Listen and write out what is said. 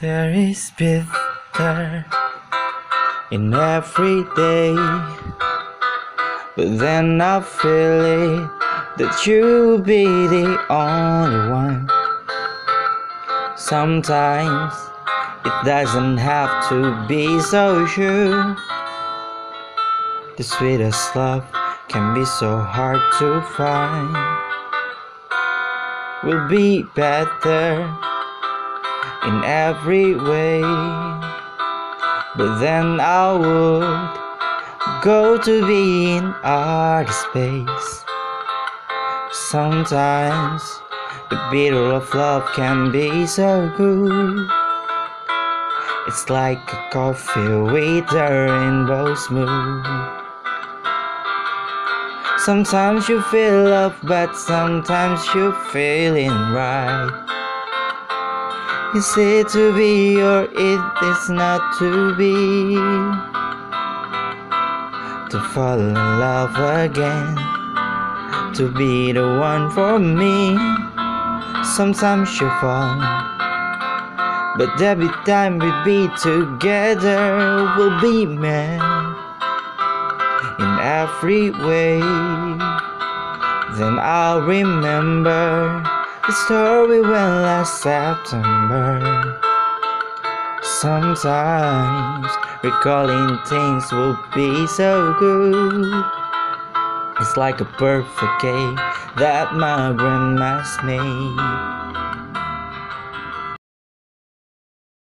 There is bitter in every day, but then I feel it that you'll be the only one. Sometimes it doesn't have to be so true. The sweetest love can be so hard to find. Will be better in every way. But then I would go to be in outer space. Sometimes the bitter of love can be so good. It's like a coffee with a rainbow smooth. Sometimes you feel love, but sometimes you're feeling right. Is it to be or it is not to be? To fall in love again, to be the one for me. Sometimes you fall, but every time we be together, we'll be men in every way. Then I'll remember the story when last September. Sometimes recalling things will be so good. It's like a perfect cake that my grandma's made.